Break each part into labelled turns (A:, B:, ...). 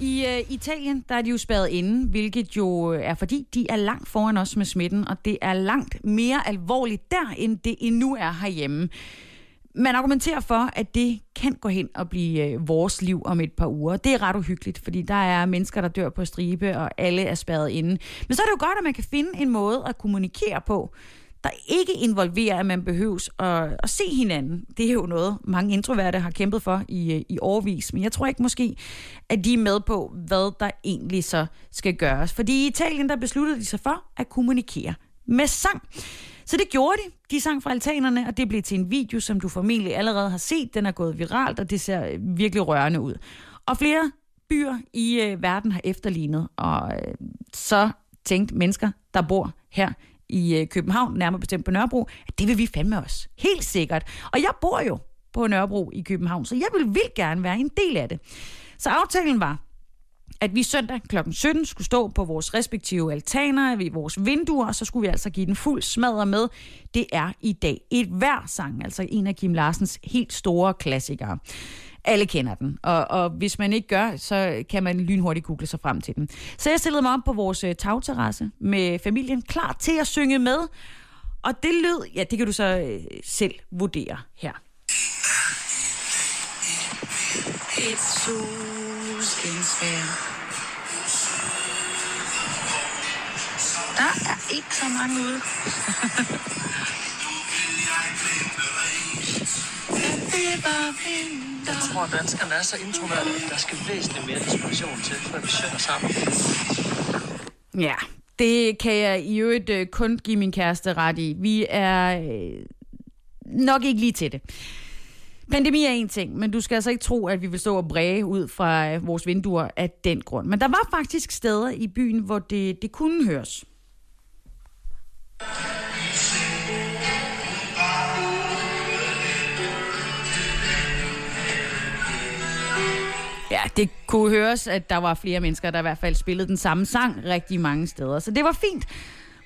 A: I øh, Italien, der er de jo spadet inde, hvilket jo øh, er fordi, de er langt foran os med smitten, og det er langt mere alvorligt der, end det endnu er herhjemme. Man argumenterer for, at det kan gå hen og blive øh, vores liv om et par uger. Det er ret uhyggeligt, fordi der er mennesker, der dør på stribe, og alle er spadet inde. Men så er det jo godt, at man kan finde en måde at kommunikere på, der ikke involverer, at man behøves at, at se hinanden. Det er jo noget, mange introverte har kæmpet for i, i årvis. Men jeg tror ikke måske, at de er med på, hvad der egentlig så skal gøres. Fordi i Italien, der besluttede de sig for at kommunikere med sang. Så det gjorde de. De sang fra altanerne, og det blev til en video, som du formentlig allerede har set. Den er gået viralt, og det ser øh, virkelig rørende ud. Og flere byer i øh, verden har efterlignet, og øh, så tænkte mennesker, der bor her i øh, København, nærmere bestemt på Nørrebro, at det vil vi fandme os. Helt sikkert. Og jeg bor jo på Nørrebro i København, så jeg vil vildt gerne være en del af det. Så aftalen var, at vi søndag kl. 17 skulle stå på vores respektive altaner ved vores vinduer, og så skulle vi altså give den fuld smadre med. Det er i dag et hver sang, altså en af Kim Larsens helt store klassikere. Alle kender den, og, og hvis man ikke gør, så kan man lynhurtigt google sig frem til den. Så jeg stillede mig op på vores øh, tagterrasse med familien, klar til at synge med. Og det lød, ja, det kan du så øh, selv vurdere her.
B: Et solskinsvær. Der er ikke så mange ude.
C: Jeg tror, at danskerne er så introverte, at der skal væsentligt mere inspiration til, før vi synger sammen.
A: Ja, det kan jeg i øvrigt øh, kun give min kæreste ret i. Vi er øh, nok ikke lige til det. Pandemi er en ting, men du skal altså ikke tro, at vi vil stå og bræge ud fra øh, vores vinduer af den grund. Men der var faktisk steder i byen, hvor det, det kunne høres. Kunne høres, at der var flere mennesker, der i hvert fald spillede den samme sang rigtig mange steder. Så det var fint.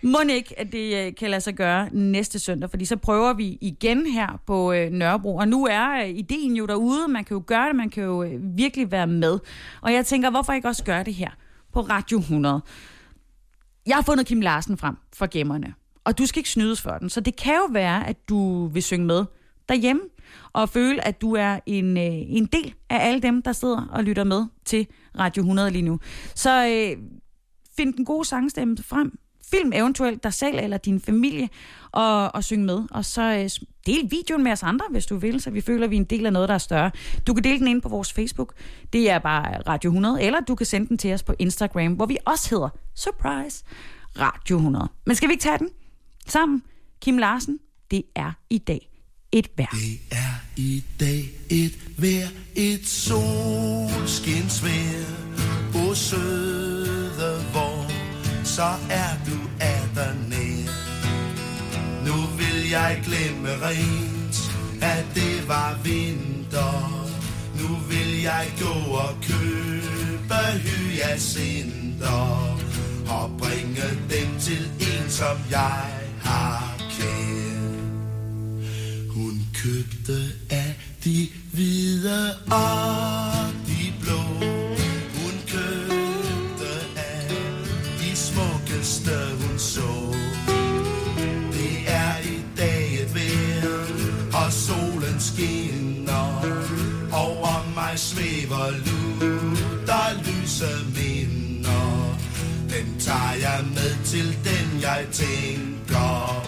A: Må ikke, at det øh, kan lade sig gøre næste søndag, fordi så prøver vi igen her på øh, Nørrebro. Og nu er øh, ideen jo derude, man kan jo gøre det, man kan jo virkelig være med. Og jeg tænker, hvorfor ikke også gøre det her på Radio 100? Jeg har fundet Kim Larsen frem for gemmerne, og du skal ikke snydes for den. Så det kan jo være, at du vil synge med derhjemme, og føle, at du er en, øh, en del af alle dem, der sidder og lytter med til Radio 100 lige nu. Så øh, find den gode sangstemme frem, film eventuelt dig selv eller din familie og, og synge med. Og så øh, del videoen med os andre, hvis du vil, så vi føler, at vi er en del af noget, der er større. Du kan dele den ind på vores Facebook. Det er bare Radio 100. Eller du kan sende den til os på Instagram, hvor vi også hedder Surprise Radio 100. Men skal vi ikke tage den sammen? Kim Larsen, det er i dag et vejr.
D: Det er i dag et vejr, et solskinsvejr. O søde vor, så er du der nær. Nu vil jeg glemme rent, at det var vinter. Nu vil jeg gå og købe hyacinter og bringe dem til en, som jeg har købte af de hvide og de blå. Hun købte af de smukkeste hun så. Det er i dag et vejr, og solen skinner. Over mig svæver lutter lyse minder. Den tager jeg med til den, jeg tænker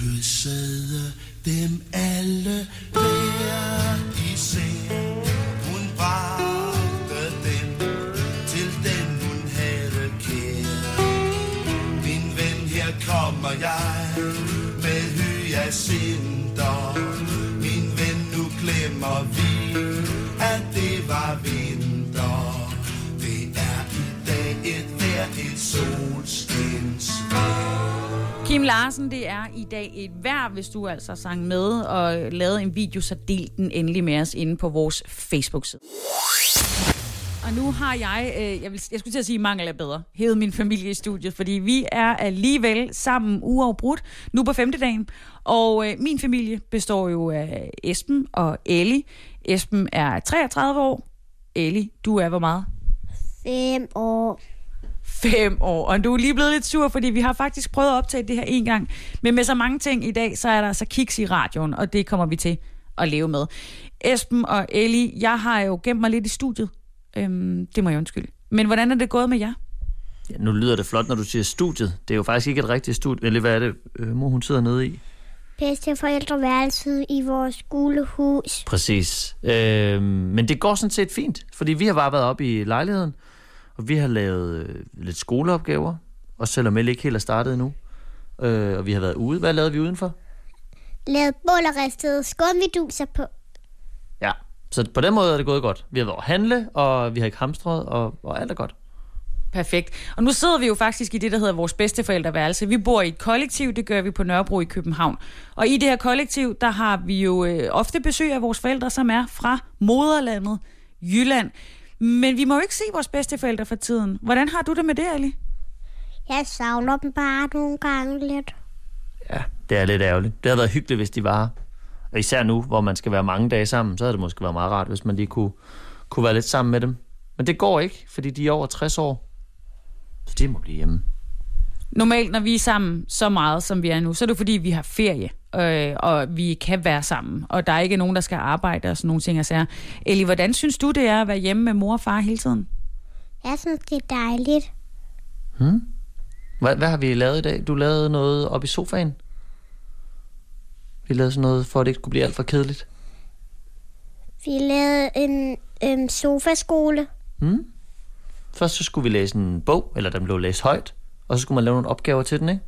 D: kyssede dem alle hver især. Hun bragte dem til dem, hun havde kær. Min ven, her kommer jeg med hyacinter. Min ven, nu glemmer vi, at det var vinter. Det er i dag et vejr, et sol
A: Kim Larsen, det er i dag et værd, hvis du altså sang med og lavede en video, så del den endelig med os inde på vores Facebook-side. Og nu har jeg, øh, jeg, vil, jeg skulle til at sige mangel er bedre, hævet min familie i studiet, fordi vi er alligevel sammen uafbrudt nu på femte dagen. Og øh, min familie består jo af Esben og Ellie. Esben er 33 år. Ellie, du er hvor meget?
E: 5 år.
A: Fem år. Og du er lige blevet lidt sur, fordi vi har faktisk prøvet at optage det her en gang. Men med så mange ting i dag, så er der altså kiks i radioen, og det kommer vi til at leve med. Esben og Ellie, jeg har jo gemt mig lidt i studiet. Øhm, det må jeg undskylde. Men hvordan er det gået med jer?
F: Ja, nu lyder det flot, når du siger studiet. Det er jo faktisk ikke et rigtigt studie. Eller hvad er det, øh, mor hun sidder nede i?
E: Bedste forældreværelset i vores skolehus.
F: Præcis. Øh, men det går sådan set fint, fordi vi har bare været oppe i lejligheden, og vi har lavet øh, lidt skoleopgaver, og selvom Melle ikke helt er startet endnu. Øh, og vi har været ude. Hvad lavede vi udenfor?
E: Lavet bål og ristede skumviduser på.
F: Ja, så på den måde er det gået godt. Vi har været at handle, og vi har ikke hamstret, og, og alt er godt.
A: Perfekt. Og nu sidder vi jo faktisk i det, der hedder vores bedsteforældreværelse. Vi bor i et kollektiv, det gør vi på Nørrebro i København. Og i det her kollektiv, der har vi jo øh, ofte besøg af vores forældre, som er fra moderlandet Jylland. Men vi må jo ikke se vores bedsteforældre for tiden. Hvordan har du det med det, Ali?
E: Jeg savner dem bare nogle gange lidt.
F: Ja, det er lidt ærgerligt. Det havde været hyggeligt, hvis de var. Og især nu, hvor man skal være mange dage sammen, så havde det måske været meget rart, hvis man lige kunne, kunne være lidt sammen med dem. Men det går ikke, fordi de er over 60 år. Så de må blive hjemme.
A: Normalt, når vi er sammen så meget, som vi er nu, så er det fordi, vi har ferie, øh, og vi kan være sammen, og der er ikke nogen, der skal arbejde og sådan nogle ting og sager. Ellie, hvordan synes du, det er at være hjemme med mor og far hele tiden?
E: Jeg synes, det er dejligt.
F: Hvad, hvad har vi lavet i dag? Du lavede noget op i sofaen? Vi lavede sådan noget, for at det ikke skulle blive alt for kedeligt.
E: Vi lavede en øhm, sofaskole.
F: Først så skulle vi læse en bog, eller den blev læst højt, og så skulle man lave nogle opgaver til den, ikke?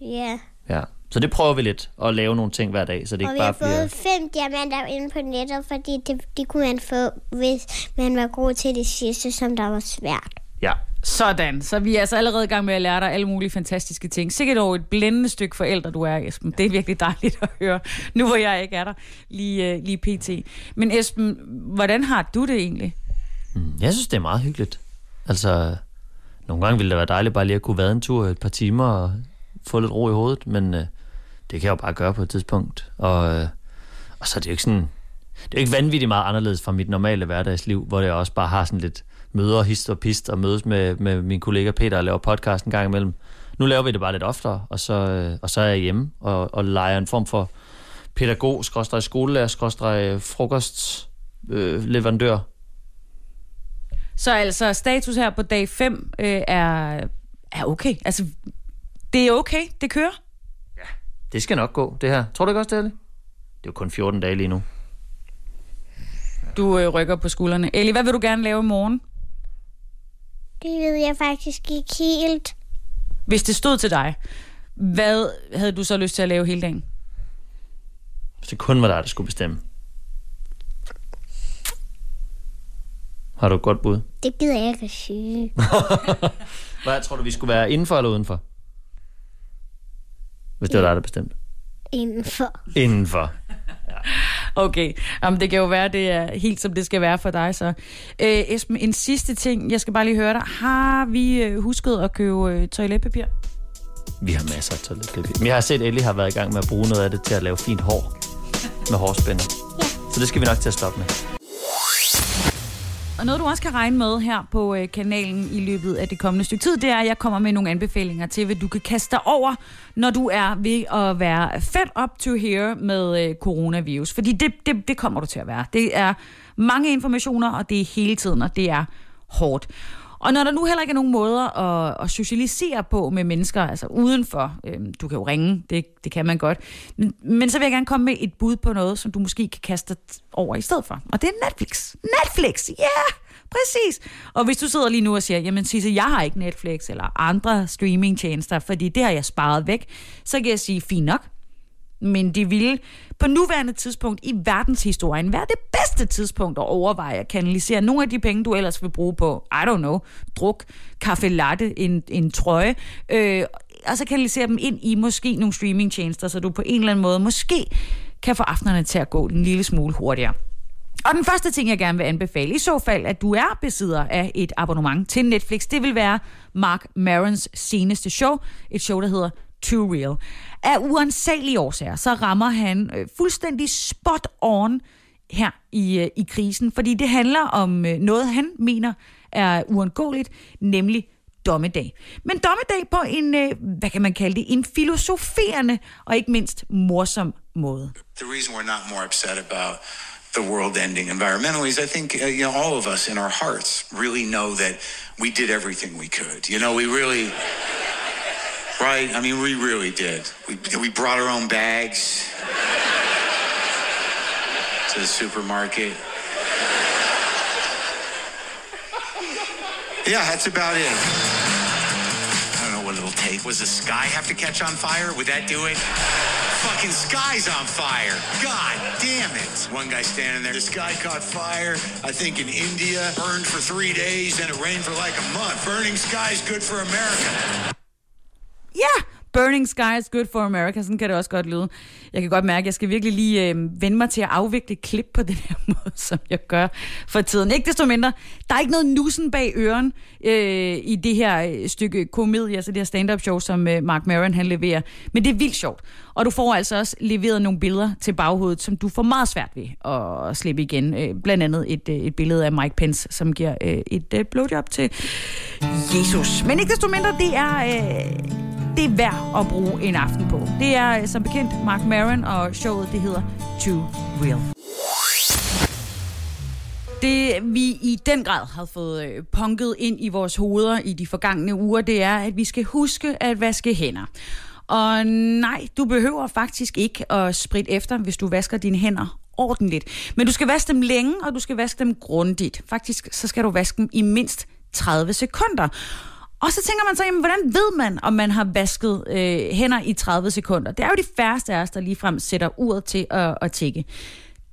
E: Ja.
F: Ja. Så det prøver vi lidt, at lave nogle ting hver dag, så det
E: Og
F: ikke
E: vi har
F: bare bliver...
E: fået fem diamanter inde på nettet, fordi det, det kunne man få, hvis man var god til det sidste, som der var svært.
F: Ja.
A: Sådan, så vi er altså allerede i gang med at lære dig alle mulige fantastiske ting. Sikkert over et blændende stykke forældre, du er, Esben. Det er virkelig dejligt at høre, nu hvor jeg ikke er der lige, øh, lige pt. Men Esben, hvordan har du det egentlig?
F: Jeg synes, det er meget hyggeligt. Altså, nogle gange ville det være dejligt bare lige at kunne være en tur et par timer og få lidt ro i hovedet, men øh, det kan jeg jo bare gøre på et tidspunkt. Og, øh, og så er det jo ikke sådan... Det er jo ikke vanvittigt meget anderledes fra mit normale hverdagsliv, hvor jeg også bare har sådan lidt møder, hist og pist, og mødes med, med min kollega Peter og laver podcast en gang imellem. Nu laver vi det bare lidt oftere, og så, øh, og så er jeg hjemme og, og leger en form for pædagog, skråstrej skolelærer, frokost, øh, leverandør.
A: Så altså, status her på dag 5 øh, er, er okay. Altså, det er okay, det kører.
F: Det skal nok gå, det her. Tror du ikke også, det er det? Det er jo kun 14 dage lige nu.
A: Du øh, rykker på skuldrene. Ellie, hvad vil du gerne lave i morgen?
E: Det ved jeg faktisk ikke helt.
A: Hvis det stod til dig, hvad havde du så lyst til at lave hele dagen?
F: Hvis det kun var dig, der skulle bestemme. Har du et godt bud?
E: Det gider jeg ikke at sige.
F: Hvad tror du, vi skulle være indenfor eller udenfor? Hvis det var dig, der bestemte.
E: Indenfor.
F: Indenfor.
A: Okay, Jamen, det kan jo være, det er helt som det skal være for dig så. Øh, Esben, en sidste ting, jeg skal bare lige høre dig. Har vi øh, husket at købe øh, toiletpapir?
F: Vi har masser af toiletpapir. Men jeg har set, at Ellie har været i gang med at bruge noget af det til at lave fint hår. Med hårspænder.
E: Ja.
F: Så det skal vi nok til at stoppe med.
A: Og noget, du også kan regne med her på øh, kanalen i løbet af det kommende stykke tid, det er, at jeg kommer med nogle anbefalinger til, hvad du kan kaste dig over, når du er ved at være fed up to here med øh, coronavirus. Fordi det, det, det kommer du til at være. Det er mange informationer, og det er hele tiden, og det er hårdt. Og når der nu heller ikke er nogen måder at, at socialisere på med mennesker, altså udenfor, øh, du kan jo ringe, det, det kan man godt, men, men så vil jeg gerne komme med et bud på noget, som du måske kan kaste over i stedet for. Og det er Netflix. Netflix, ja! Yeah! Præcis. Og hvis du sidder lige nu og siger, jamen Sisse, jeg har ikke Netflix eller andre streamingtjenester, fordi det har jeg sparet væk, så kan jeg sige, fint nok. Men det ville på nuværende tidspunkt i verdenshistorien være det bedste tidspunkt at overveje at kanalisere nogle af de penge, du ellers vil bruge på, I don't know, druk, kaffe latte, en, en trøje, øh, og så kanalisere dem ind i måske nogle streamingtjenester, så du på en eller anden måde måske kan få aftenerne til at gå en lille smule hurtigere. Og den første ting, jeg gerne vil anbefale, i så fald, at du er besidder af et abonnement til Netflix, det vil være Mark Marons seneste show. Et show, der hedder Too Real. Af uansagelige årsager, så rammer han øh, fuldstændig spot on her i, øh, i krisen, fordi det handler om øh, noget, han mener er uundgåeligt, nemlig dommedag. Men dommedag på en, øh, hvad kan man kalde det, en filosoferende og ikke mindst morsom måde.
G: The reason we're not more upset about the world ending environmentally is I think uh, you know all of us in our hearts really know that we did everything we could. You know, we really right? I mean, we really did. We we brought our own bags to the supermarket. Yeah, that's about it. I don't know what it'll take. Was the sky have to catch on fire? Would that do it? Fucking sky's on fire. God damn it. One guy standing there. The sky caught fire. I think in India. Burned for three days, then it rained for like a month. Burning sky's good for America.
A: Burning Sky is good for America, sådan kan det også godt lyde. Jeg kan godt mærke, at jeg skal virkelig lige øh, vende mig til at afvikle klip på den her måde, som jeg gør for tiden. Ikke desto mindre, der er ikke noget nussen bag øren øh, i det her øh, stykke komedie, altså det her stand-up show, som øh, Mark Maron han leverer. Men det er vildt sjovt. Og du får altså også leveret nogle billeder til baghovedet, som du får meget svært ved at slippe igen. Øh, blandt andet et, øh, et billede af Mike Pence, som giver øh, et øh, blowjob til Jesus. Men ikke desto mindre, det er... Øh, det er værd at bruge en aften på. Det er øh, som bekendt Mark Maron, og showet det hedder Too Real. Det vi i den grad har fået øh, punket ind i vores hoveder i de forgangne uger, det er, at vi skal huske at vaske hænder. Og nej, du behøver faktisk ikke at spritte efter, hvis du vasker dine hænder ordentligt. Men du skal vaske dem længe, og du skal vaske dem grundigt. Faktisk så skal du vaske dem i mindst 30 sekunder. Og så tænker man så, jamen, hvordan ved man, om man har vasket øh, hænder i 30 sekunder? Det er jo de færreste af os, der ligefrem sætter uret til at, at tjekke.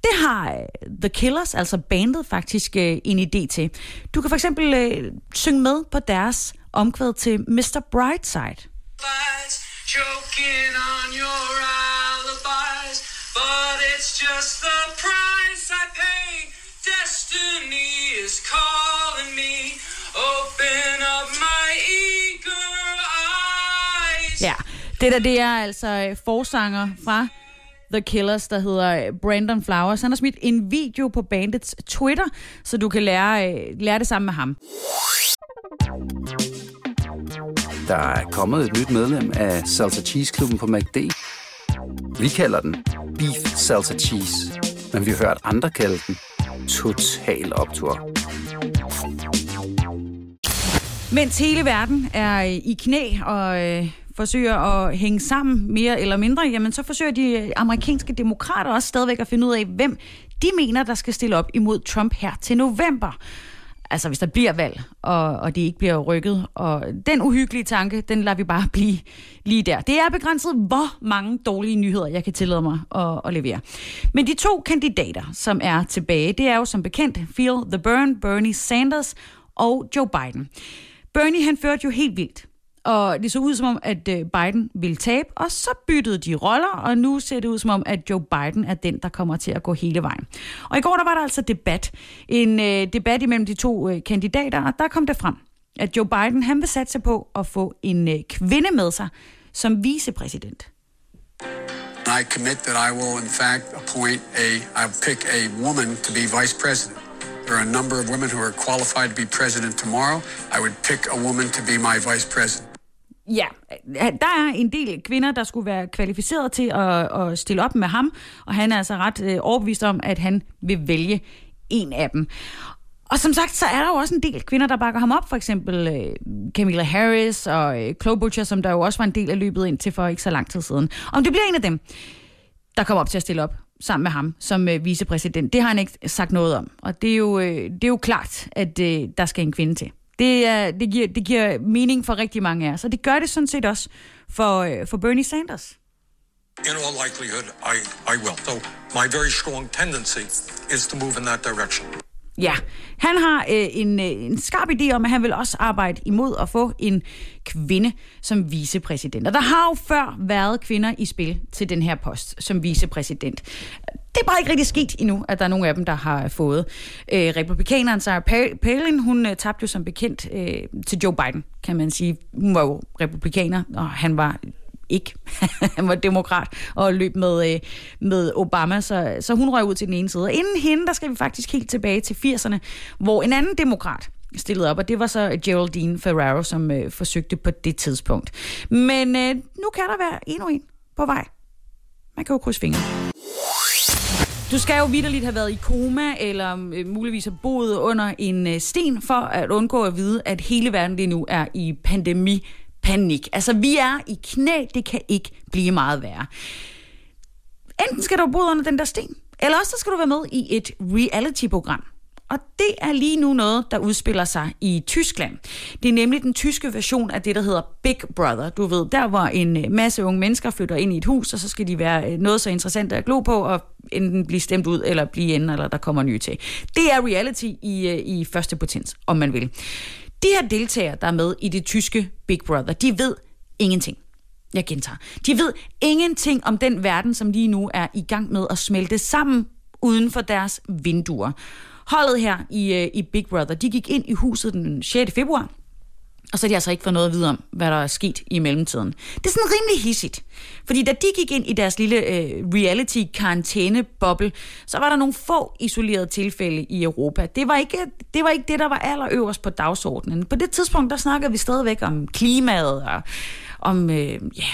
A: Det har øh, The Killers, altså bandet, faktisk øh, en idé til. Du kan for eksempel øh, synge med på deres omkvæd til Mr. Brightside.
B: choking on your alibis, but it's just the
A: det der, det er altså øh, forsanger fra The Killers, der hedder øh, Brandon Flowers. Han har smidt en video på bandets Twitter, så du kan lære, øh, lære det sammen med ham.
H: Der er kommet et nyt medlem af Salsa Cheese Klubben på MACD. Vi kalder den Beef Salsa Cheese, men vi har hørt andre kalde den Total Optor.
A: Mens hele verden er i knæ og øh, forsøger at hænge sammen mere eller mindre, jamen så forsøger de amerikanske demokrater også stadigvæk at finde ud af, hvem de mener, der skal stille op imod Trump her til november. Altså hvis der bliver valg, og, og det ikke bliver rykket. Og den uhyggelige tanke, den lader vi bare blive lige der. Det er begrænset, hvor mange dårlige nyheder, jeg kan tillade mig at, at levere. Men de to kandidater, som er tilbage, det er jo som bekendt Feel the Burn, Bernie Sanders og Joe Biden. Bernie han førte jo helt vildt. Og det så ud som om, at øh, Biden ville tabe, og så byttede de roller, og nu ser det ud som om, at Joe Biden er den, der kommer til at gå hele vejen. Og i går der var der altså debat. En øh, debat imellem de to øh, kandidater, og der kom det frem, at Joe Biden han vil satse på at få en øh, kvinde med sig som vicepræsident.
I: I commit that I will, in fact, appoint a, I'll pick a woman to be vice president. There are a number of women who are qualified to be president tomorrow. I would pick a woman to be my vice president.
A: Ja, der er en del kvinder, der skulle være kvalificeret til at, at stille op med ham, og han er altså ret øh, overbevist om, at han vil vælge en af dem. Og som sagt, så er der jo også en del kvinder, der bakker ham op. For eksempel øh, Camilla Harris og øh, Butcher, som der jo også var en del af løbet ind til for ikke så lang tid siden. Om det bliver en af dem, der kommer op til at stille op sammen med ham som øh, vicepræsident, det har han ikke sagt noget om. Og det er jo, øh, det er jo klart, at øh, der skal en kvinde til. Det, er, det, giver, det giver mening for rigtig mange af os, og det gør det sådan set også for, øh, for Bernie Sanders.
J: In all likelihood, I, I will. So my very strong tendency is to move in that direction.
A: Ja, han har øh, en, øh, en skarp idé om, at han vil også arbejde imod at få en kvinde som vicepræsident. Og der har jo før været kvinder i spil til den her post som vicepræsident. Det er bare ikke rigtig sket endnu, at der er nogle af dem, der har fået. Øh, republikaneren Sarah Palin, hun øh, tabte jo som bekendt øh, til Joe Biden, kan man sige. Hun var jo republikaner, og han var ikke. han var demokrat og løb med, øh, med Obama, så, så hun røg ud til den ene side. Og inden hende, der skal vi faktisk helt tilbage til 80'erne, hvor en anden demokrat stillede op, og det var så Geraldine Ferraro, som øh, forsøgte på det tidspunkt. Men øh, nu kan der være endnu en på vej. Man kan jo krydse fingre. Du skal jo vidderligt have været i koma, eller øh, muligvis have boet under en øh, sten, for at undgå at vide, at hele verden lige nu er i pandemi panik. Altså, vi er i knæ, det kan ikke blive meget værre. Enten skal du bo under den der sten, eller også så skal du være med i et reality-program. Og det er lige nu noget, der udspiller sig i Tyskland. Det er nemlig den tyske version af det, der hedder Big Brother. Du ved, der hvor en øh, masse unge mennesker flytter ind i et hus, og så skal de være øh, noget så interessant at glo på, og enten blive stemt ud, eller blive inde, eller der kommer nye til. Det er reality i, øh, i første potens, om man vil. De her deltagere, der er med i det tyske Big Brother, de ved ingenting. Jeg gentager. De ved ingenting om den verden, som lige nu er i gang med at smelte sammen uden for deres vinduer. Holdet her i, øh, i Big Brother, de gik ind i huset den 6. februar, og så har de altså ikke fået noget at vide om, hvad der er sket i mellemtiden. Det er sådan rimelig hissigt. Fordi da de gik ind i deres lille øh, reality boble så var der nogle få isolerede tilfælde i Europa. Det var, ikke, det var ikke det, der var allerøverst på dagsordenen. På det tidspunkt, der snakkede vi stadigvæk om klimaet og om, øh, ja,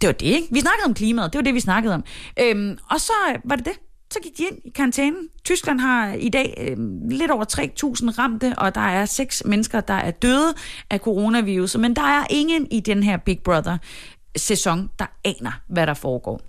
A: det var det, ikke? Vi snakkede om klimaet, det var det, vi snakkede om. Øhm, og så var det det så gik de ind i karantæne. Tyskland har øh, i dag øh, lidt over 3.000 ramte, og der er seks mennesker, der er døde af coronavirus. Men der er ingen i den her Big Brother-sæson, der aner, hvad der foregår.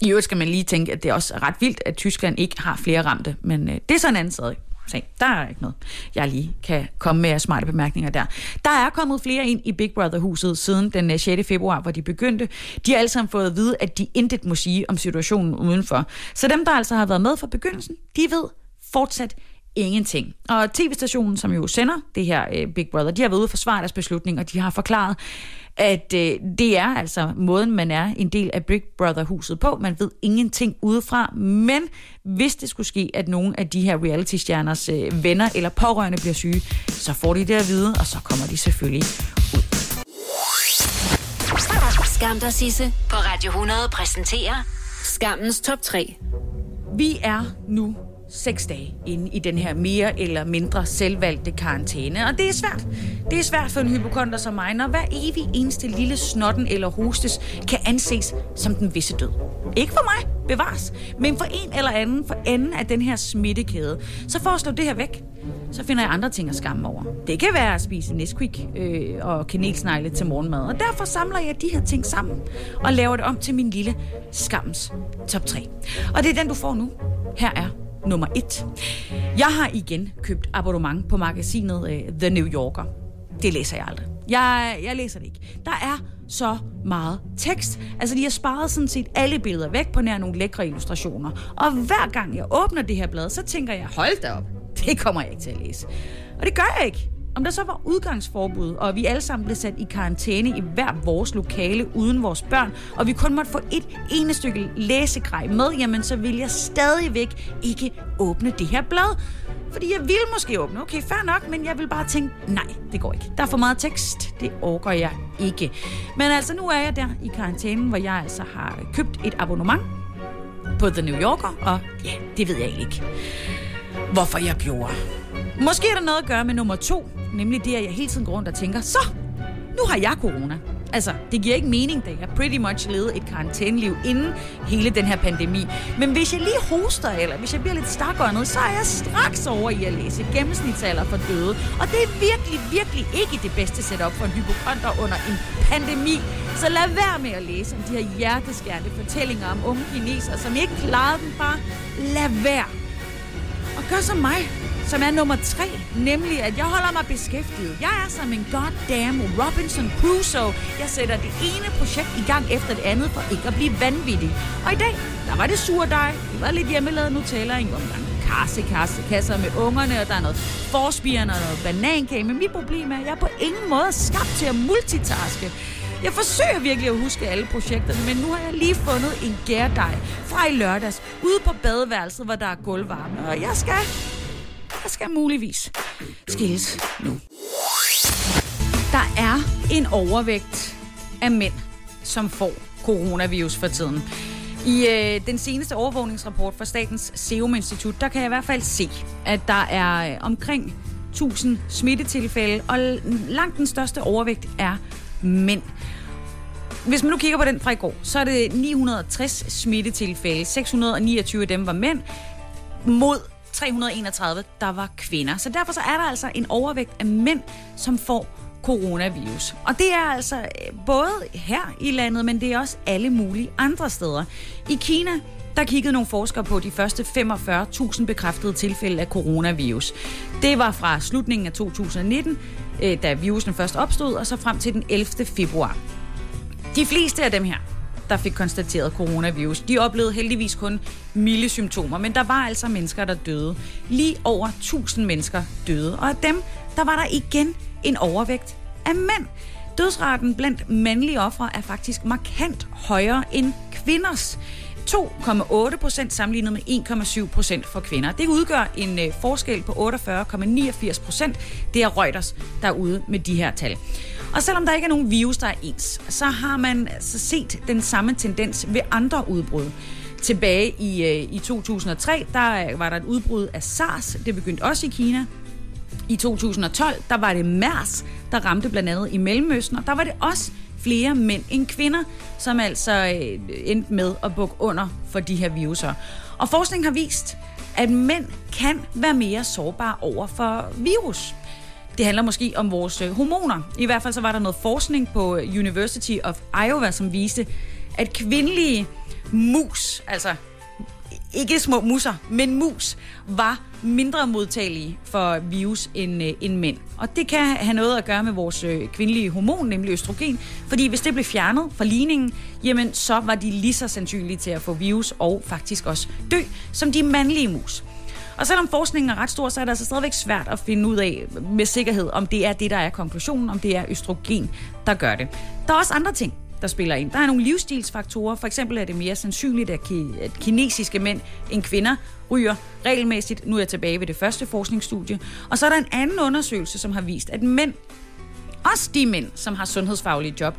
A: I øvrigt skal man lige tænke, at det er også ret vildt, at Tyskland ikke har flere ramte, men øh, det er sådan en anden sag sag. Der er ikke noget, jeg lige kan komme med af smarte bemærkninger der. Der er kommet flere ind i Big Brother-huset siden den øh, 6. Februar, hvor de begyndte. De har alle sammen fået at vide, at de intet må sige om situationen udenfor. Så dem, der altså har været med fra begyndelsen, de ved fortsat ingenting. Og tv-stationen, som jo sender det her øh, Big Brother, de har været ude og forsvare deres beslutning, og de har forklaret, at øh, det er altså måden, man er en del af Big Brother-huset på. Man ved ingenting udefra, men hvis det skulle ske, at nogle af de her reality-stjerners øh, venner eller pårørende bliver syge, så får de det at vide, og så kommer de selvfølgelig ud.
K: Skam der Sisse på Radio 100 præsenterer Skammens top 3.
A: Vi er nu seks dage inde i den her mere eller mindre selvvalgte karantæne. Og det er svært. Det er svært for en hypokonter som mig, når hver evig eneste lille snotten eller hostes kan anses som den visse død. Ikke for mig, bevares, men for en eller anden for enden af den her smittekæde. Så for at slå det her væk, så finder jeg andre ting at skamme over. Det kan være at spise Nesquik øh, og kanelsnegle til morgenmad, og derfor samler jeg de her ting sammen og laver det om til min lille skams top 3. Og det er den, du får nu. Her er nummer et. Jeg har igen købt abonnement på magasinet uh, The New Yorker. Det læser jeg aldrig. Jeg, jeg læser det ikke. Der er så meget tekst. Altså, de har sparet sådan set alle billeder væk på nær nogle lækre illustrationer. Og hver gang jeg åbner det her blad, så tænker jeg, hold da op, det kommer jeg ikke til at læse. Og det gør jeg ikke. Om der så var udgangsforbud, og vi alle sammen blev sat i karantæne i hver vores lokale uden vores børn, og vi kun måtte få et ene stykke læsegrej med, jamen så vil jeg stadigvæk ikke åbne det her blad. Fordi jeg ville måske åbne, okay, fair nok, men jeg vil bare tænke, nej, det går ikke. Der er for meget tekst, det orker jeg ikke. Men altså, nu er jeg der i karantænen, hvor jeg altså har købt et abonnement på The New Yorker, og ja, det ved jeg ikke, hvorfor jeg gjorde. Måske er der noget at gøre med nummer to, nemlig det, at jeg hele tiden går rundt og tænker, så, nu har jeg corona. Altså, det giver ikke mening, da jeg pretty much levede et karantæneliv inden hele den her pandemi. Men hvis jeg lige hoster, eller hvis jeg bliver lidt stakåndet, så er jeg straks over i at læse gennemsnitsalder for døde. Og det er virkelig, virkelig ikke det bedste setup for en hypokonter under en pandemi. Så lad være med at læse om de her hjerteskærende fortællinger om unge kinesere, som ikke klarede den bare. Lad være. Og gør som mig som er nummer tre, nemlig at jeg holder mig beskæftiget. Jeg er som en goddamn Robinson Crusoe. Jeg sætter det ene projekt i gang efter det andet for ikke at blive vanvittig. Og i dag, der var det surdej, det var lidt hjemmelavet Nutella, en omgang Kasse, kasse, kasser med ungerne, og der er noget forspirende og noget banankage. Men mit problem er, at jeg er på ingen måde skabt til at multitaske. Jeg forsøger virkelig at huske alle projekterne, men nu har jeg lige fundet en gærdej fra i lørdags ude på badeværelset, hvor der er gulvvarme. Og jeg skal, skal muligvis skilles nu. Der er en overvægt af mænd, som får coronavirus for tiden. I øh, den seneste overvågningsrapport fra Statens Serum Institut, der kan jeg i hvert fald se, at der er øh, omkring 1000 smittetilfælde, og langt den største overvægt er mænd. Hvis man nu kigger på den fra i går, så er det 960 smittetilfælde. 629 af dem var mænd, mod 331, der var kvinder. Så derfor så er der altså en overvægt af mænd, som får coronavirus. Og det er altså øh, både her i landet, men det er også alle mulige andre steder. I Kina, der kiggede nogle forskere på de første 45.000 bekræftede tilfælde af coronavirus. Det var fra slutningen af 2019, øh, da virusen først opstod, og så frem til den 11. februar. De fleste af dem her, der fik konstateret coronavirus, de oplevede heldigvis kun milde symptomer, men der var altså mennesker, der døde. Lige over 1000 mennesker døde, og af dem, der var der igen en overvægt af mænd. Dødsraten blandt mandlige ofre er faktisk markant højere end kvinders. 2,8 procent sammenlignet med 1,7 procent for kvinder. Det udgør en øh, forskel på 48,89 procent. Det er Reuters, der er ude med de her tal. Og selvom der ikke er nogen virus, der er ens, så har man altså set den samme tendens ved andre udbrud. Tilbage i, øh, i 2003, der øh, var der et udbrud af SARS. Det begyndte også i Kina. I 2012, der var det MERS, der ramte blandt andet i Mellemøsten, og der var det også flere mænd end kvinder, som altså øh, endte med at bukke under for de her viruser. Og forskning har vist, at mænd kan være mere sårbare over for virus. Det handler måske om vores øh, hormoner. I hvert fald så var der noget forskning på øh, University of Iowa, som viste, at kvindelige mus, altså ikke små musser, men mus, var mindre modtagelige for virus end, øh, end mænd. Og det kan have noget at gøre med vores øh, kvindelige hormon, nemlig østrogen. Fordi hvis det blev fjernet fra ligningen, jamen så var de lige så sandsynlige til at få virus og faktisk også dø, som de mandlige mus. Og selvom forskningen er ret stor, så er det altså stadigvæk svært at finde ud af med sikkerhed, om det er det, der er konklusionen, om det er østrogen, der gør det. Der er også andre ting, der spiller ind. Der er nogle livsstilsfaktorer. For eksempel er det mere sandsynligt, at, ki- at kinesiske mænd end kvinder ryger regelmæssigt. Nu er jeg tilbage ved det første forskningsstudie. Og så er der en anden undersøgelse, som har vist, at mænd, også de mænd, som har sundhedsfaglige job,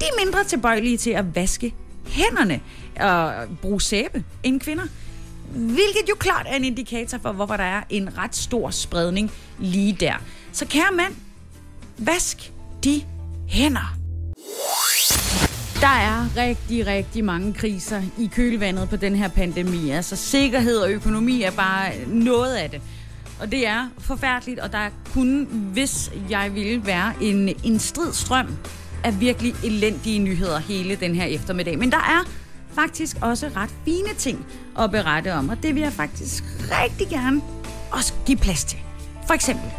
A: de er mindre tilbøjelige til at vaske hænderne og bruge sæbe end kvinder. Hvilket jo klart er en indikator for, hvorfor der er en ret stor spredning lige der. Så kære mand, vask de hænder. Der er rigtig, rigtig mange kriser i kølvandet på den her pandemi. Altså sikkerhed og økonomi er bare noget af det. Og det er forfærdeligt, og der kunne, hvis jeg ville, være en, en stridstrøm af virkelig elendige nyheder hele den her eftermiddag. Men der er faktisk også ret fine ting at berette om, og det vil jeg faktisk rigtig gerne også give plads til. For eksempel,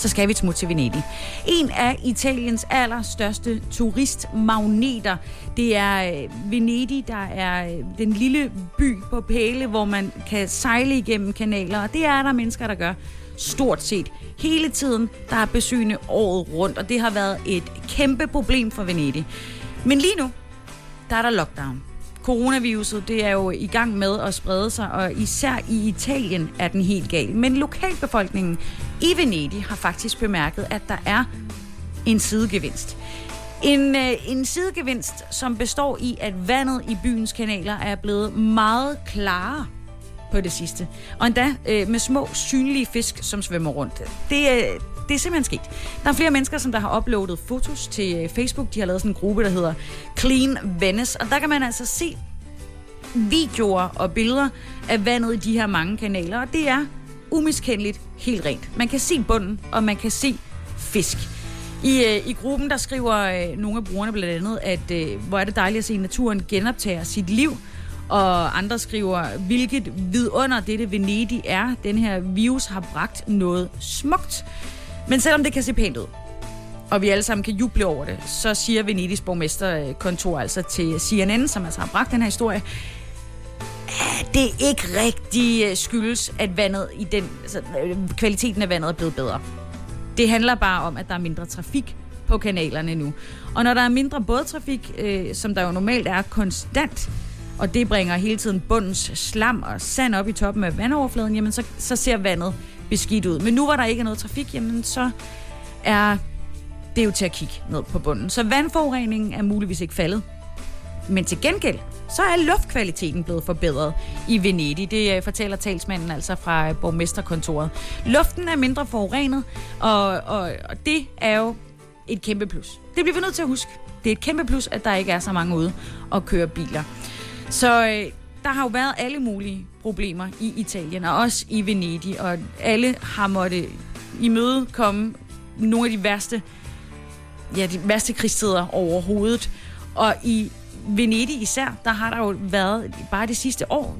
A: så skal vi smut til Venedig. En af Italiens allerstørste turistmagneter, det er øh, Venedig, der er øh, den lille by på pæle, hvor man kan sejle igennem kanaler, og det er der mennesker, der gør stort set hele tiden. Der er besøgende året rundt, og det har været et kæmpe problem for Venedig. Men lige nu, der er der lockdown. Coronaviruset, det er jo i gang med at sprede sig, og især i Italien er den helt gal. Men lokalbefolkningen i Venedig har faktisk bemærket, at der er en sidegevinst. En, øh, en sidegevinst, som består i, at vandet i byens kanaler er blevet meget klarere på det sidste. Og endda øh, med små synlige fisk, som svømmer rundt. Det, øh, det er simpelthen sket. Der er flere mennesker, som der har uploadet fotos til øh, Facebook. De har lavet sådan en gruppe, der hedder Clean Venice. Og der kan man altså se videoer og billeder af vandet i de her mange kanaler. Og det er umiskendeligt helt rent. Man kan se bunden, og man kan se fisk. I, øh, I gruppen der skriver øh, nogle af brugerne blandt andet, at øh, hvor er det dejligt at se, at naturen genoptager sit liv. Og andre skriver, hvilket vidunder dette Venedig er. Den her virus har bragt noget smukt. Men selvom det kan se pænt ud, og vi alle sammen kan juble over det, så siger Venedigs borgmesterkontor altså til CNN, som altså har bragt den her historie, det er ikke rigtig øh, skyldes, at vandet i den, altså, øh, kvaliteten af vandet er blevet bedre. Det handler bare om, at der er mindre trafik på kanalerne nu. Og når der er mindre bådtrafik, øh, som der jo normalt er konstant, og det bringer hele tiden bundens slam og sand op i toppen af vandoverfladen, jamen så, så ser vandet beskidt ud. Men nu hvor der ikke er noget trafik, jamen så er det jo til at kigge ned på bunden. Så vandforureningen er muligvis ikke faldet. Men til gengæld, så er luftkvaliteten blevet forbedret i Venedig. Det øh, fortæller talsmanden altså fra øh, borgmesterkontoret. Luften er mindre forurenet, og, og, og det er jo et kæmpe plus. Det bliver vi nødt til at huske. Det er et kæmpe plus, at der ikke er så mange ude og køre biler. Så øh, der har jo været alle mulige problemer i Italien, og også i Venedig, og alle har måttet imødekomme nogle af de værste, ja, de værste krigstider overhovedet. Og i Venedig især, der har der jo været bare det sidste år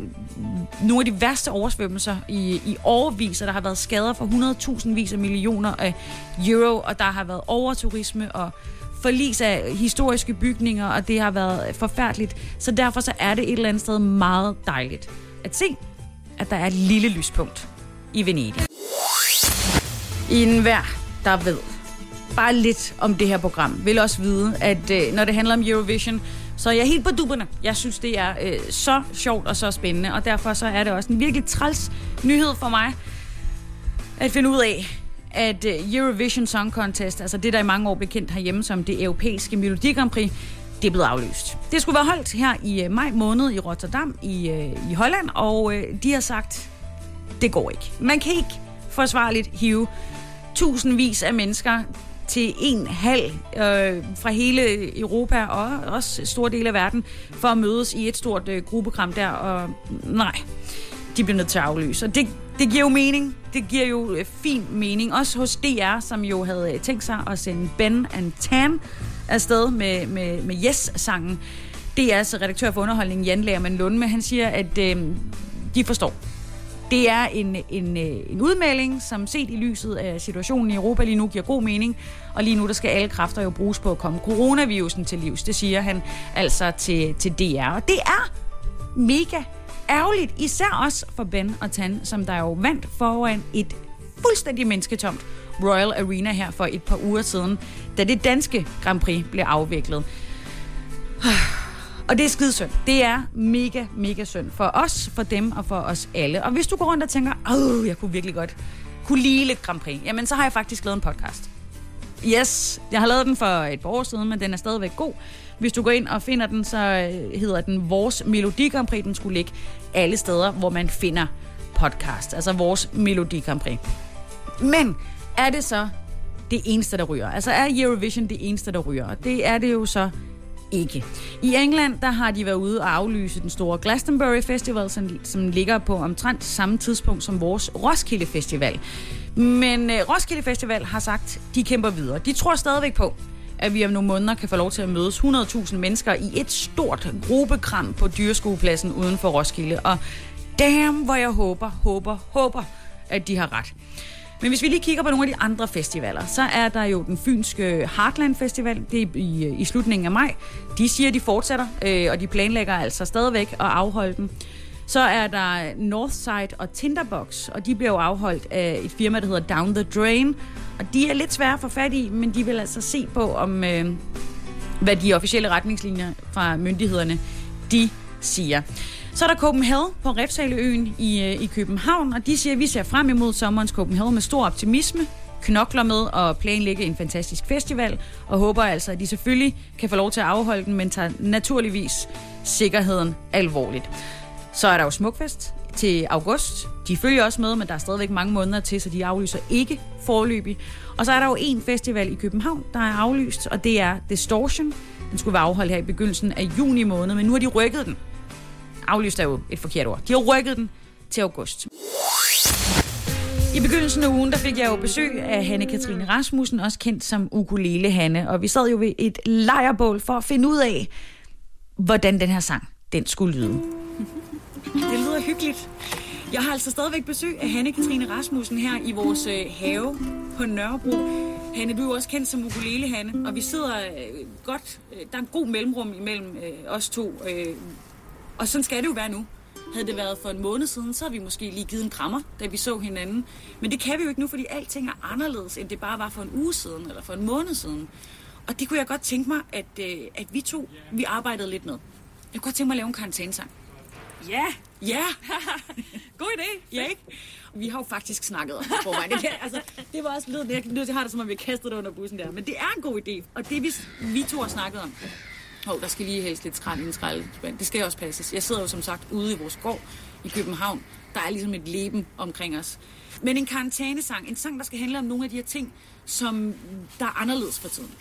A: nogle af de værste oversvømmelser i, i årvis, og der har været skader for 100.000 vis af millioner af euro, og der har været overturisme og forlis af historiske bygninger, og det har været forfærdeligt. Så derfor så er det et eller andet sted meget dejligt at se, at der er et lille lyspunkt i Venedig. I enhver, der ved bare lidt om det her program, vil også vide, at øh, når det handler om Eurovision, så jeg er helt på duberne. Jeg synes, det er øh, så sjovt og så spændende, og derfor så er det også en virkelig træls nyhed for mig at finde ud af, at øh, Eurovision Song Contest, altså det, der i mange år blev kendt herhjemme som det europæiske Melodi Grand Prix, det er blevet aflyst. Det skulle være holdt her i øh, maj måned i Rotterdam i, øh, i Holland, og de har sagt, det går ikke. Man kan ikke forsvarligt hive tusindvis af mennesker til en halv øh, fra hele Europa og også store dele af verden for at mødes i et stort øh, gruppekram der, og nej, de bliver nødt til at aflyse. Og det, det giver jo mening. Det giver jo øh, fin mening. Også hos DR, som jo havde øh, tænkt sig at sende Ben and Tan afsted med, med, med Yes-sangen. Det er altså redaktør for underholdning, Jan Lærman Lundme. Han siger, at øh, de forstår. Det er en, en, øh, en udmelding, som set i lyset af situationen i Europa lige nu giver god mening. Og lige nu der skal alle kræfter jo bruges på at komme coronavirusen til livs. Det siger han altså til, til DR. Og det er mega ærgerligt, især også for Ben og Tan, som der jo vandt foran et fuldstændig mennesketomt Royal Arena her for et par uger siden, da det danske Grand Prix blev afviklet. Og det er skidesynd. Det er mega, mega synd for os, for dem og for os alle. Og hvis du går rundt og tænker, åh, jeg kunne virkelig godt kunne lide lidt Grand Prix, jamen så har jeg faktisk lavet en podcast. Yes, jeg har lavet den for et par år siden, men den er stadigvæk god. Hvis du går ind og finder den, så øh, hedder den Vores Melodi Grand Prix. Den skulle ligge alle steder, hvor man finder podcast. Altså Vores Melodi Grand Prix. Men er det så det eneste, der ryger? Altså er Eurovision det eneste, der ryger? Og det er det jo så ikke. I England der har de været ude og aflyse den store Glastonbury Festival, som, som ligger på omtrent samme tidspunkt som vores Roskilde Festival. Men øh, Roskilde Festival har sagt, de kæmper videre. De tror stadigvæk på, at vi om nogle måneder kan få lov til at mødes 100.000 mennesker i et stort gruppekram på dyreskuepladsen uden for Roskilde. Og damn, hvor jeg håber, håber, håber, at de har ret. Men hvis vi lige kigger på nogle af de andre festivaler, så er der jo den fynske Heartland Festival, det er i, i slutningen af maj. De siger, de fortsætter, øh, og de planlægger altså stadigvæk at afholde den. Så er der Northside og Tinderbox, og de bliver jo afholdt af et firma, der hedder Down the Drain. Og de er lidt svære at få fat i, men de vil altså se på, om øh, hvad de officielle retningslinjer fra myndighederne, de siger. Så er der Copenhagen på Refsaleøen i, øh, i København, og de siger, at vi ser frem imod sommerens Copenhagen med stor optimisme, knokler med at planlægge en fantastisk festival, og håber altså, at de selvfølgelig kan få lov til at afholde den, men tager naturligvis sikkerheden alvorligt. Så er der jo Smukfest til august. De følger også med, men der er stadigvæk mange måneder til, så de aflyser ikke forløbig. Og så er der jo en festival i København, der er aflyst, og det er Distortion. Den skulle være afholdt her i begyndelsen af juni måned, men nu har de rykket den aflyst er jo et forkert ord. De har rykket den til august. I begyndelsen af ugen, der fik jeg jo besøg af Hanne Katrine Rasmussen, også kendt som Ukulele Hanne, og vi sad jo ved et lejrbål for at finde ud af, hvordan den her sang den skulle lyde.
L: Det lyder hyggeligt. Jeg har altså stadigvæk besøg af Hanne-Katrine Rasmussen her i vores øh, have på Nørrebro. Hanne, du er jo også kendt som ukulele, Hanne, og vi sidder øh, godt... Øh, der er en god mellemrum imellem øh, os to, øh, og sådan skal det jo være nu. Havde det været for en måned siden, så havde vi måske lige givet en krammer, da vi så hinanden. Men det kan vi jo ikke nu, fordi alting er anderledes, end det bare var for en uge siden, eller for en måned siden. Og det kunne jeg godt tænke mig, at, øh, at vi to, vi arbejdede lidt med. Jeg kunne godt tænke mig at lave en karantænesang. Ja, ja. God idé. Ja, ikke? Vi har jo faktisk snakket om det forvejen. Det, altså, det var også lidt, jeg, jeg har det som om, vi har kastet det under bussen der. Men det er en god idé, og det vi, vi to har snakket om. Hov, der skal lige helst lidt skrald i en skraldespand. Det skal også passes. Jeg sidder jo som sagt ude i vores gård i København. Der er ligesom et leben omkring os. Men en karantænesang, en sang, der skal handle om nogle af de her ting, som der er anderledes for tiden.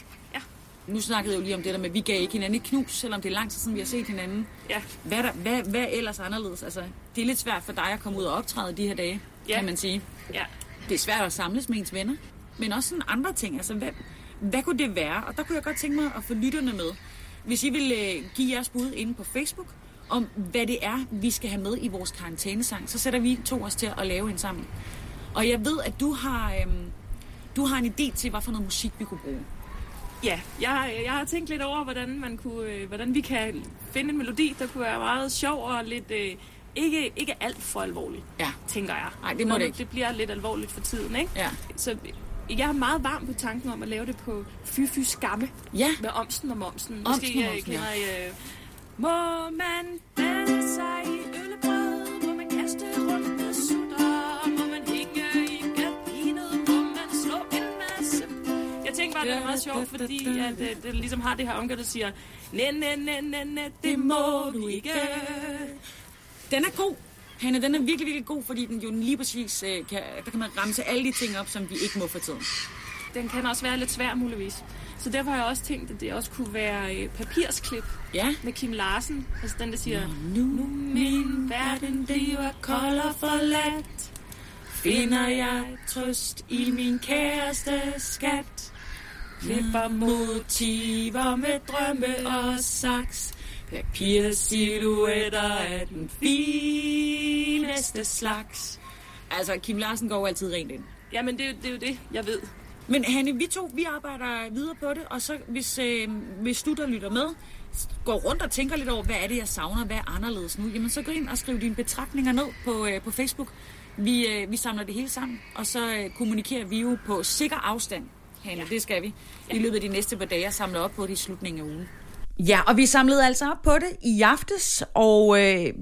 L: Nu snakkede jeg jo lige om det der med, at vi gav ikke hinanden et knus, selvom det er lang tid siden, vi har set hinanden. Ja. Hvad, er der, hvad, hvad er ellers anderledes? Altså, det er lidt svært for dig at komme ud og optræde de her dage, ja. kan man sige. Ja. Det er svært at samles med ens venner, men også sådan andre ting. Altså, hvad, hvad kunne det være? Og der kunne jeg godt tænke mig at få lytterne med. Hvis I vil øh, give jeres bud inde på Facebook, om hvad det er, vi skal have med i vores karantænesang, så sætter vi to os til at lave en sammen. Og jeg ved, at du har, øhm, du har en idé til, hvad for noget musik vi kunne bruge.
M: Ja, jeg, jeg har tænkt lidt over, hvordan, man kunne, øh, hvordan vi kan finde en melodi, der kunne være meget sjov og lidt... Øh, ikke, ikke alt for alvorligt,
A: ja.
M: tænker jeg.
A: Nej, det må
M: Når
A: det ikke.
M: Det bliver lidt alvorligt for tiden, ikke?
A: Ja.
M: Så jeg er meget varm på tanken om at lave det på Fy Fy Skamme.
A: Ja.
M: Med Omsen og Momsen.
A: Omsen
M: Måske øh,
A: Momsen,
M: kender
A: ja.
M: I... Øh, må man danse sig i Det er meget sjovt, fordi at, det, det ligesom har det her omgør, der siger Næ, næ, næ, næ, næ, det må du ikke.
L: Den er god. Hanne, den er virkelig, virkelig god, fordi den jo lige præcis øh, kan, der kan man ramse alle de ting op, som vi ikke må for tiden.
M: Den kan også være lidt svær, muligvis. Så derfor har jeg også tænkt, at det også kunne være øh, papirsklip
L: ja.
M: med Kim Larsen. Altså den, der siger, nu, nu min verden bliver kold og forladt, finder jeg trøst i min kæreste skat. Klipper motiver med drømme og saks. Papirsilhuetter af den fineste slags.
L: Altså, Kim Larsen går jo altid rent ind.
M: Jamen, det, er jo- det er jo det, jeg ved.
L: Men Hanne, vi to, vi arbejder videre på det, og så hvis, øh, hvis du, der lytter med, går rundt og tænker lidt over, hvad er det, jeg savner, hvad er anderledes nu, jamen så gå ind og skriv dine betragtninger ned på, øh, på Facebook. Vi, øh, vi samler det hele sammen, og så øh, kommunikerer vi jo på sikker afstand, Hanne, ja. det skal vi, i løbet af de næste par dage og samle op på det i slutningen af ugen.
A: Ja, og vi samlede altså op på det i aftes, og øh,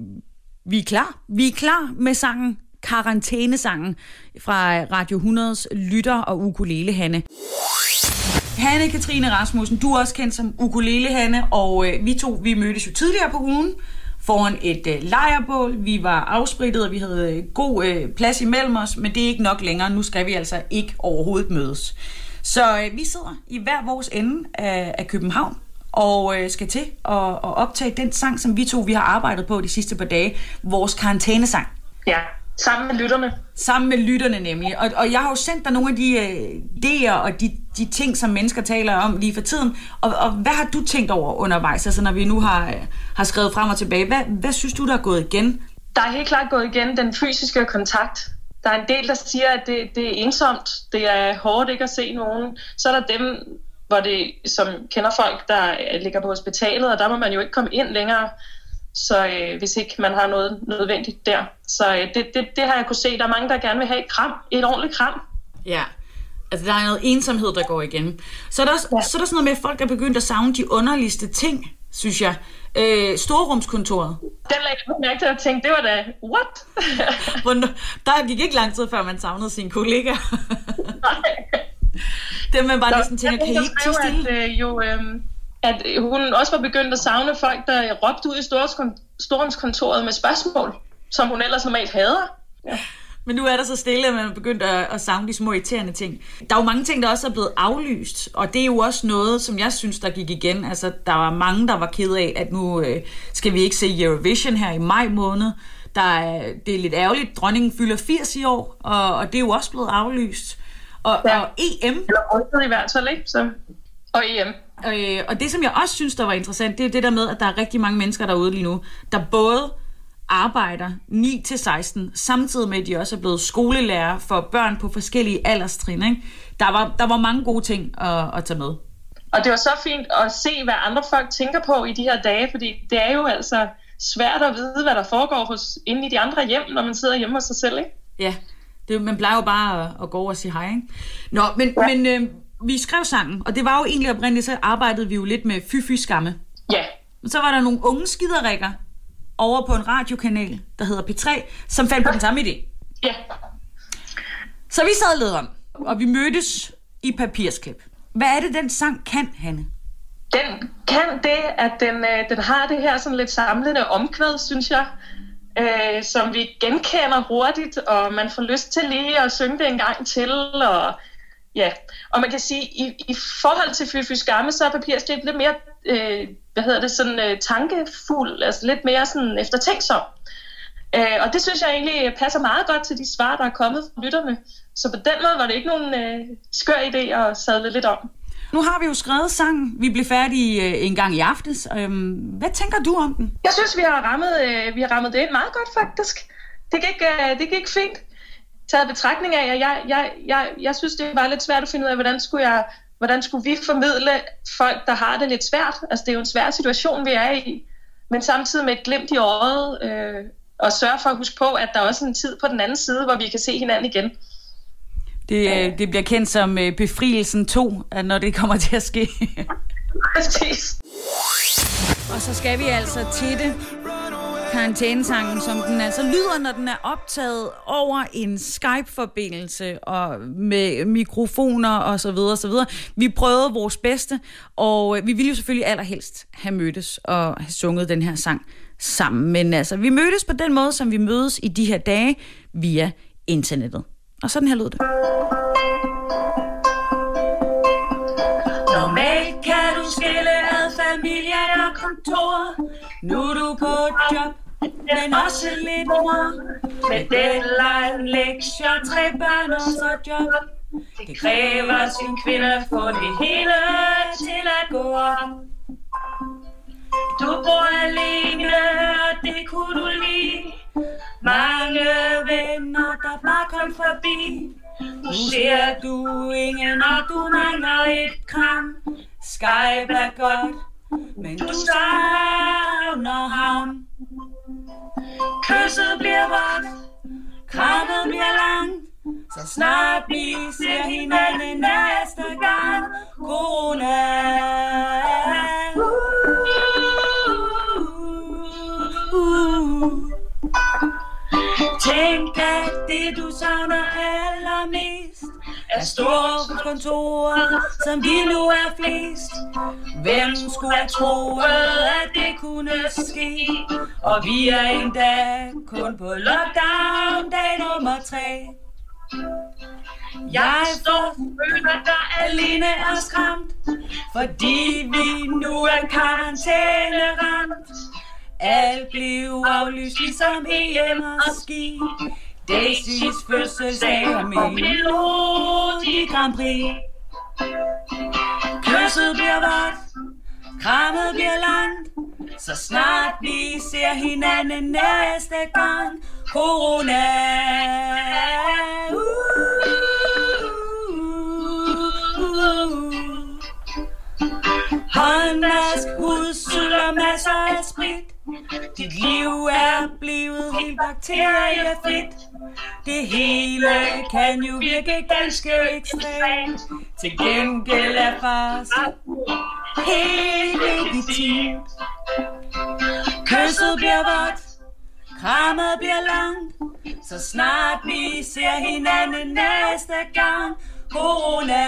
A: vi er klar. Vi er klar med sangen Karantænesangen fra Radio 100's Lytter og Ukulele Hanne. Hanne Katrine Rasmussen, du er også kendt som Ukulele Hanne, og øh, vi to vi mødtes jo tidligere på ugen foran et øh, lejrbål. Vi var afsprittet, og vi havde øh, god øh, plads imellem os, men det er ikke nok længere. Nu skal vi altså ikke overhovedet mødes. Så øh, vi sidder i hver vores ende af, af København, og øh, skal til at, at optage den sang, som vi to vi har arbejdet på de sidste par dage. Vores karantænesang.
N: Ja, sammen med lytterne.
A: Sammen med lytterne nemlig. Og, og jeg har jo sendt dig nogle af de øh, idéer og de, de ting, som mennesker taler om lige for tiden. Og, og hvad har du tænkt over undervejs, altså når vi nu har, øh, har skrevet frem og tilbage? Hvad, hvad synes du, der er gået igen?
N: Der er helt klart gået igen den fysiske kontakt. Der er en del, der siger, at det, det er ensomt. Det er hårdt ikke at se nogen. Så er der dem, hvor det, som kender folk, der øh, ligger på hospitalet, og der må man jo ikke komme ind længere, så øh, hvis ikke man har noget nødvendigt der. Så øh, det, det, det har jeg kunne se. Der er mange, der gerne vil have et kram. Et ordentligt kram.
A: Ja, altså der er noget ensomhed, der går igen. Så er der, ja. så er der sådan noget med, at folk er begyndt at savne de underligste ting, synes jeg. Øh, storrumskontoret.
N: Den lagde jeg mærke til at tænke, det var da, what?
A: Der gik ikke lang tid, før man savnede sine kollegaer. Dem man bare
N: Der-
A: næsten tænker, kan I ikke
N: der
A: stille?
N: At, øh, jo, øh, at hun også var begyndt at savne folk, der råbte ud i storrumskon- storrumskontoret med spørgsmål, som hun ellers normalt hader. Ja.
A: Men nu er der så stille, at man er begyndt at, at savne de små irriterende ting. Der er jo mange ting, der også er blevet aflyst, og det er jo også noget, som jeg synes, der gik igen. Altså, der var mange, der var ked af, at nu øh, skal vi ikke se Eurovision her i maj måned. Der er, det er lidt ærgerligt. Dronningen fylder 80 i år, og, og det er jo også blevet aflyst. Og, ja. og EM...
N: Eller rykket i hvert fald, ikke? Så, og EM.
O: Øh, og det, som jeg også synes, der var interessant, det er det der med, at der er rigtig mange mennesker derude lige nu, der både arbejder 9-16, samtidig med, at de også er blevet skolelærer for børn på forskellige alderstrin. Ikke? Der, var, der var mange gode ting at, at tage med.
N: Og det var så fint at se, hvad andre folk tænker på i de her dage, fordi det er jo altså svært at vide, hvad der foregår hos, inde i de andre hjem, når man sidder hjemme hos sig selv, ikke?
O: Ja, det, man plejer jo bare at, at gå over og sige hej, ikke? Nå, men, ja. men øh, vi skrev sangen, og det var jo egentlig oprindeligt, så arbejdede vi jo lidt med fy-fy-skamme.
N: Ja.
O: Men så var der nogle unge skiderikker over på en radiokanal, der hedder P3, som fandt på den samme idé.
N: Ja.
O: Så vi sad lidt om, og vi mødtes i papirsklip. Hvad er det, den sang kan, Hanne?
N: Den kan det, at den, øh, den har det her sådan lidt samlende omkvæd, synes jeg, øh, som vi genkender hurtigt, og man får lyst til lige at synge det en gang til, og ja, og man kan sige, i, i forhold til Fy Fy Skamme, så er papirslip lidt mere, øh, hvad hedder det, sådan øh, tankefuld, altså lidt mere sådan eftertænksom. Øh, og det synes jeg egentlig passer meget godt til de svar, der er kommet fra lytterne. Så på den måde var det ikke nogen øh, skør idé at sadle lidt om.
O: Nu har vi jo skrevet sangen. Vi blev færdige øh, en gang i aftes. Øhm, hvad tænker du om den?
N: Jeg synes, vi har rammet, øh, vi har rammet det ind meget godt, faktisk. Det gik, øh, det gik fint. Taget betragtning af, at jeg, jeg, jeg, jeg synes, det var lidt svært at finde ud af, hvordan skulle, jeg, hvordan skulle vi formidle folk, der har det lidt svært. Altså, det er jo en svær situation, vi er i. Men samtidig med et glimt i øjet, øh, og sørge for at huske på, at der er også en tid på den anden side, hvor vi kan se hinanden igen.
O: Det, øh, det bliver kendt som øh, befrielsen 2, at når det kommer til at ske.
N: Præcis.
P: Og så skal vi altså til det. Karantænesangen, som den altså lyder, når den er optaget over en Skype-forbindelse og med mikrofoner og så videre, og så videre. Vi prøvede vores bedste, og øh, vi ville jo selvfølgelig allerhelst have mødtes og have sunget den her sang sammen. Men altså, vi mødtes på den måde, som vi mødes i de her dage via internettet. Og sådan her lød det.
A: Normalt kan du skille ad familie og kontor. Nu er du på job, men også lidt mor. Med deadline, lektier, tre børn og så job. Det kræver sin kvinde for det hele til at gå op. Du bor alene, og det kunne du lide. Mange venner, der bare kom forbi. Nu ser du ingen, og du mangler et kram. Skype er godt, men du savner ham. Kysset bliver vådt, krammet bliver langt. Så snart vi ser hinanden næste gang. Corona. Er på kontoret, som de nu er flest. Hvem skulle have troet, at det kunne ske? Og vi er endda kun på lockdown dag nummer tre. Jeg står føler der alene er skræmt, fordi vi nu er karantæneramt. Alt blev aflyst ligesom EM og ski. Daisys fødselsdag og min Melodi Grand Prix. Kysset bliver vådt, krammet bliver langt, så snart vi ser hinanden næste gang. Corona. uh, uh, uh, Håndvask, hudskyld og masser af sprit. Dit liv er blevet helt bakteriefrit. Det hele kan jo virke ganske ekstremt. Til gengæld er fars helt legitimt. Kysset bliver vådt, krammet bliver langt. Så snart vi ser hinanden næste gang. Corona.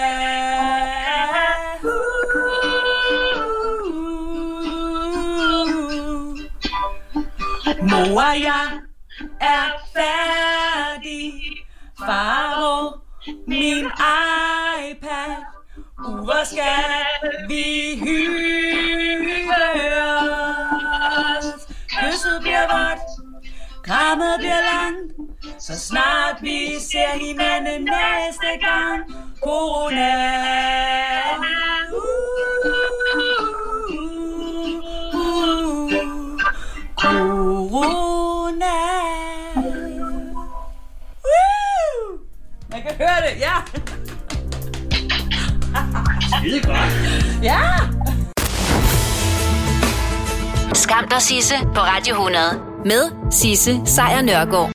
A: Mor og jeg er færdig. Faro, min iPad. Hvor skal vi hygge? Kysset bliver vådt, krammet bliver langt. Så snart vi ser hinanden næste gang. Corona. Uh. Corona. Woo! Man kan høre det, ja.
F: Skide godt.
A: Ja.
K: Skam dig, Sisse, på Radio 100. Med Sisse Sejr Nørgaard.